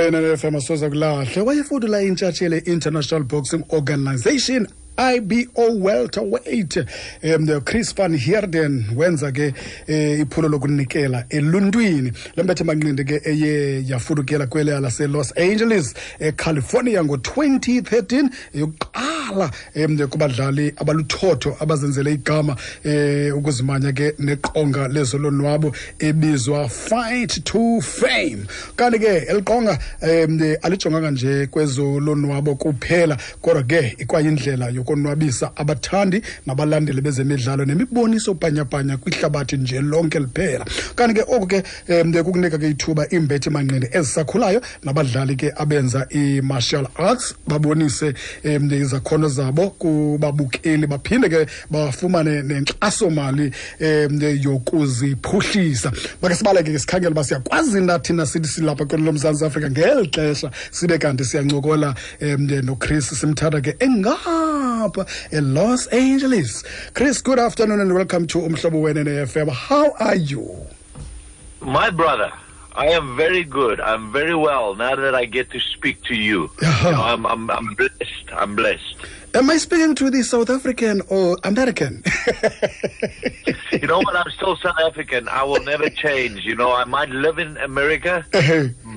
nfm asoza kulahle. Wayefudula intshatsheli international boxing organization IBO welterweight. Um Chris van herden wenza ke um iphulo lokunikela eluntwini. Le mbethe manqindi ke eye yafudukela kwele laselos Angeles eCalifornia ngo2013 yokuqala um kubadlali abaluthotho abazenzele igama um ukuzimanya ke neqonga lezolonwabo ebizwa Fight to Fame. Kanti ke eliqonga um alijonganga nje kwezolonwabo kuphela kodwa ke ikwayindlela yokonwabisa abathandi nabalandeli bezemidlalo nemiboniso bhanyabhanya kwihlabathi nje lonke liphela. Kanti ke oku ke um kukunika ke ithuba iimbethi manqindi ezisakhulayo nabadlali ke abenza i-martial arts babonise um izakhono zabo kubabukeli baphinde ke bafumane nenkxasomali um yokuziphuhlisa. Makhe sibaleke ke sikhangele uba siyakwazi na thina sithi silapha kwelo lomzantsi afrika ngeli xesha sibe kanti siyancokola um nochris simthatha ke engapha elos angeles. Chris good afternoon and welcome to umhlobo wene ne-fm how are you? My brother, I am very good. I'm very well now that I get to speak to you. Yeah. You know, I'm, I'm, I'm blessed. I'm blessed. am i speaking to the south african or american You know what? I'm still South African. I will never change. You know, I might live in America,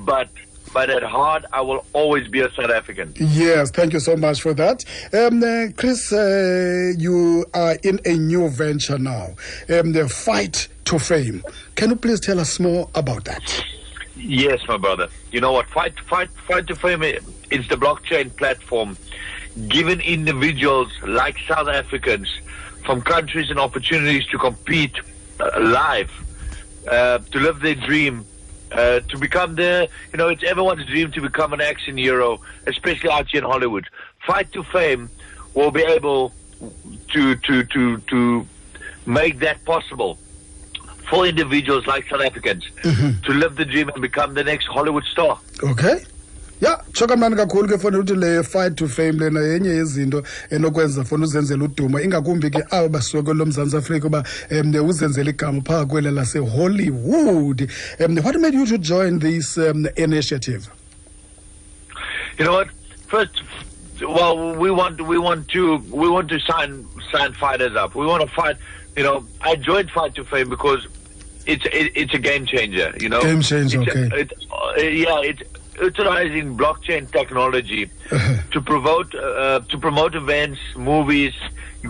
but but at heart, I will always be a South African. Yes, thank you so much for that. Um, uh, Chris, uh, you are in a new venture now, um, the Fight to Fame. Can you please tell us more about that? Yes, my brother. You know what? Fight, fight, fight to fame is the blockchain platform giving individuals like South Africans from countries and opportunities to compete uh, live, uh, to live their dream, uh, to become the, you know, it's everyone's dream to become an action hero, especially out here in Hollywood. Fight to fame will be able to to to to make that possible for individuals like South Africans to live the dream and become the next Hollywood star. Okay. ya tshoka mnani kakhulu ke fona ukuthi le fight to fame lena yenye yezinto enokwenza fona uzenzela udumo ingakumbi ke aba basuke lo mzantsi afrika uba um uzenzela igama phaa kwela lasehollywood um what made you to join this um, initiative You know what? First, well, we want we want to we want to sign sign fighters up. We want to fight. You know, I joined Fight to Fame because it's it, it's a game changer. You know, Game changer, It's a- okay. uh, yeah, it's utilizing blockchain technology to promote uh, to promote events, movies,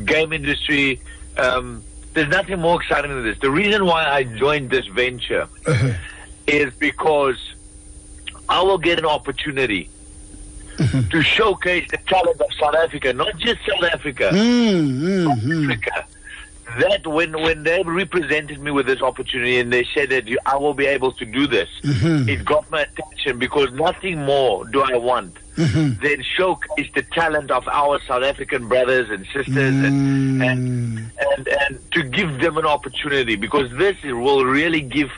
game industry. Um, there's nothing more exciting than this. The reason why I joined this venture is because I will get an opportunity to showcase the talent of South Africa, not just South Africa, mm, mm, mm. Africa. That when when they represented me with this opportunity and they said that you, I will be able to do this, mm-hmm. it got my attention because nothing more do I want mm-hmm. than showcase the talent of our South African brothers and sisters and, mm. and and and to give them an opportunity because this will really give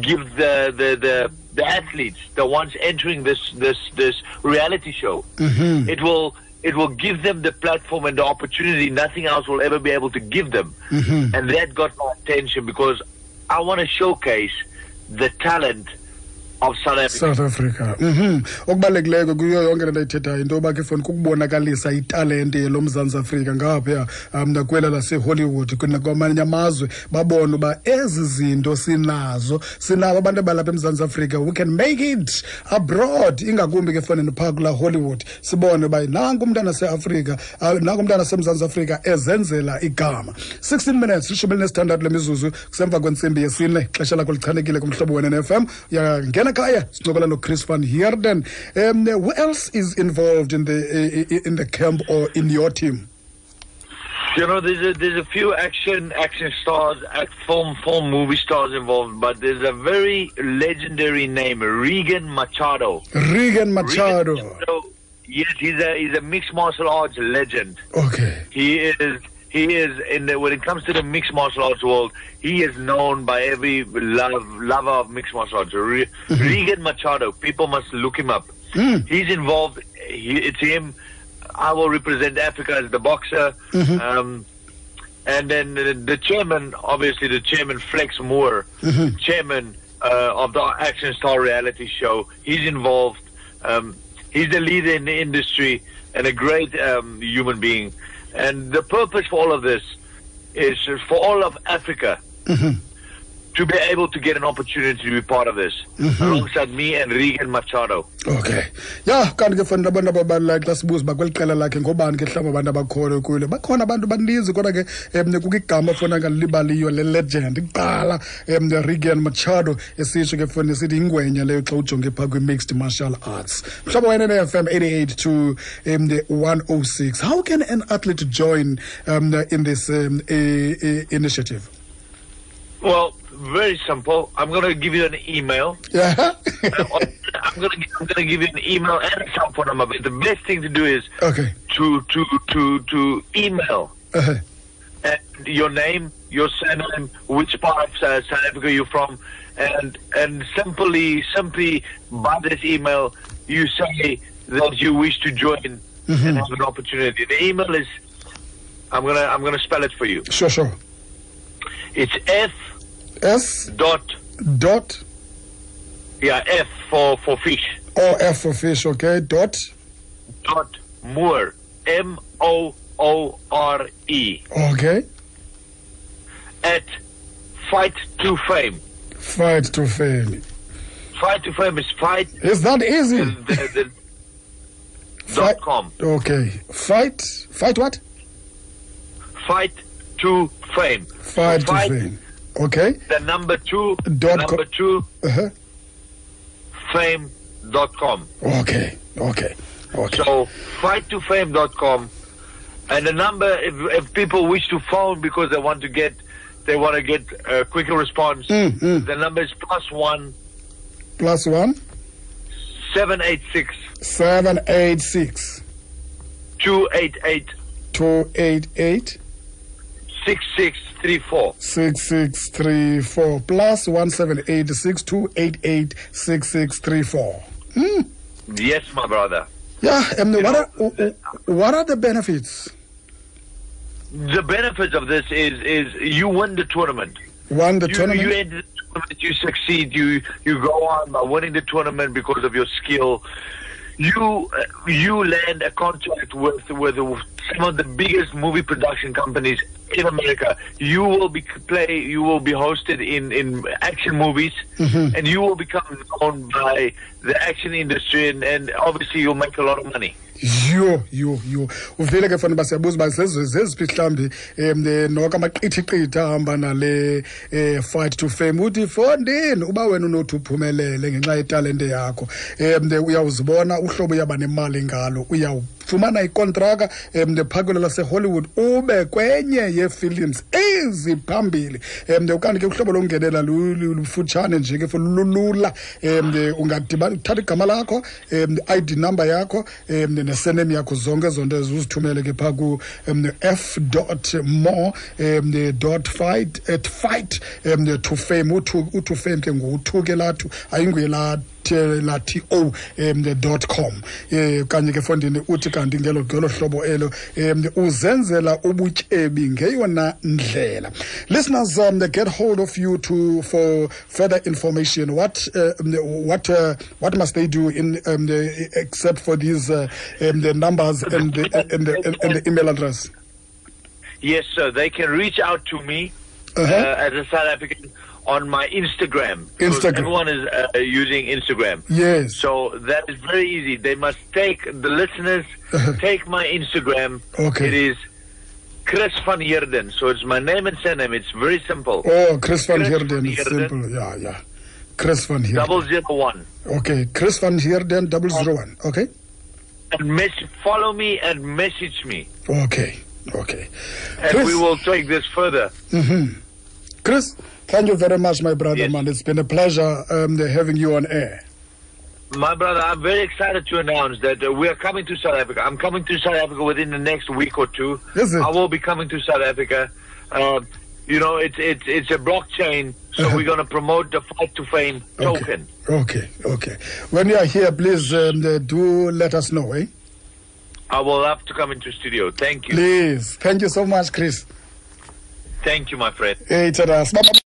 give the the the, the athletes the ones entering this this this reality show mm-hmm. it will it will give them the platform and the opportunity nothing else will ever be able to give them. Mm-hmm. And that got my attention because i want to showcase the talent of south africa. South africa. Mhm. Okubalulekileyo kuyo yonke le nto ayithethayo into yoba ke funa kukubonakalisa italente lo mzantsi afrika ngaphaya um nakwela lasehollywood kwamanye amazwe babone uba ezi zinto sinazo sinabo abantu abalapha emzantsi afrika. We can make it abroad. Ingakumbi ke fana phaa kulaa hollywood sibone uba nanku umntana seafrika uh, nanku umntana semzantsi afrika ezenzela igama. 16 minutes lishumi elinesithandathu lemizuzu kusemva kwentsimbi yesine xesha lakho lichanekile kumhlobo wena ne-fm uyangena khaya sincokola nochris van heerden um who else is involved in the in the camp or in your team You know, there's a there's a few action action stars, act, film film movie stars involved, but there's a very legendary name, Regan Machado. regan Regan machado Machado, yes, he's a he's a mixed martial arts legend. okay He is he is in the when it comes to the mixed martial arts world, he is known by every love lover of mixed martial arts. Re, Regan Machado, people must look him up. He's involved. He, it's him. I will represent Africa as the boxer. Um, and then the, the chairman, obviously the chairman Flex Moore, chairman uh, of the Action Star reality show. He's involved. Um, he's the leader in the industry and a great um, human being. And the purpose for all of this is for all of Africa mm-hmm. To be able to get an opportunity to be part of this alongside me and Regan Machado. okay. Ya kanti ke fanele abantu ababaluleke xa sibuza uba kweli qela lakhe ngobani ke mhlawumbi abantu abakhoyo kulo bakhona abantu baninzi kodwa ke um kukho igama funa ngalibaliyo le-legend kuqala um regan machado esitsho ke funa sithi ingwenya leyo xa ujonge phaa kwi-mixed martial arts. Mhlobo wena ne-fm 88 to um the 106 how can an athlete join um, in this um, a, a initiative? Well, very simple. I'm going to give you an email. yeah I'm going to I'm going to give you an email and a cell phone number. But the best thing to do is okay to to to to email uh, and your name, your surname, which part of uh, South Africa you're from, and and simply simply by this email you say that you wish to join and have an opportunity. The email is I'm gonna I'm gonna spell it for you. sure sure It's F s dot dot yeah F for for fish or f for fish okay dot dot Moore M O O R E okay at fight to fame. fight to fame Fight to fame is fight is that easy the, the, Fight- dot com. Okay. Fight. Fight what? Fight to fame. Fight to Fight fame. Okay. the number two Dot number co- two Uh-huh. fame dot com. Okay. Okay. Okay. So fight to fame dot com and the number if, if people wish to phone because they want to get they want to get a quicker response Mm, mm. the number is plus one Plus one seven eight six seven eight six two eight eight two eight eight six six three four. six six three four plus one seven eight six two eight eight six six three four. Mm. Yes, my brother. Yeah. Um, what know, are what are the benefits? The benefits of this is is you win the tournament. One the you, tournament. you enter the tournament, you succeed, you you go on by winning the tournament because of your skill. You uh, you land a contract with with some of the biggest movie production companies in America. You will be play. You will be hosted in in action movies, and you will become known by the action industry, and, and obviously you'll make a lot of money. Yho yho yho uvile ke fanele uba siyabuza uba zezi- zeziphi mhlawumbi um noko amaqithiqithi ahamba nale um fight to fame. Uthi fondini uba wena unothi uphumelele ngenxa yetalente yakho. Um uyawuzibona uhlobo uyaba nemali ngalo uyawufumana ikontraka um phakelo lasehollywood ube kwenye yeefilms eziphambili. Um ukanti ke uhlobo lokungenela lu- lu- lufutshane nje ke for lulula. Um ungadibana uthatha igama lakho um i-id number yakho um nesenem yakho zonke ezo nto uzithumele ke phaa ku um, f dot more um dot fight at fight um to fame. Uthu fame ke nguthu ke lathu ayinguye laa the- la t o um the dot com um kanye ke fondini uthi kanti ngelo ngelo hlobo elo um uzenzela ubutyebi ngeyona ndlela listeners um, they get hold of you to for further information what uh, what uh, what must they do in um, the, except for these uh, um, the numbers and the, and, the, and, and the email address Yes, sir. They can reach out to me Uh-huh. uh, as a South African on my Instagram. Instagram. Everyone is uh, using Instagram. yes So that is very easy. They must take the listeners take my Instagram. Okay. It is Chris van Heerden. So it's my name and surname. It's very simple. oh chris van heerden simple yeah yeah chris van heerden Double zero one. okay chris van heerden double zero one okay And mess- follow me and message me. okay okay And Chris. we will take this further. Chris, thank you very much, my brother, Yes. man. It's been a pleasure um, having you on air. My brother, I'm very excited to announce that uh, we are coming to South Africa. I'm coming to South Africa within the next week or two. Is it? I will be coming to South Africa. Um, you know, it's it's it's a blockchain, so Uh-huh. we're going to promote the Fight to Fame token. Okay, okay. When you are here, please um, uh, do let us know, eh? I will have to come into studio. Thank you. Please. Thank you so much, Chris. Thank you, my friend. Hey.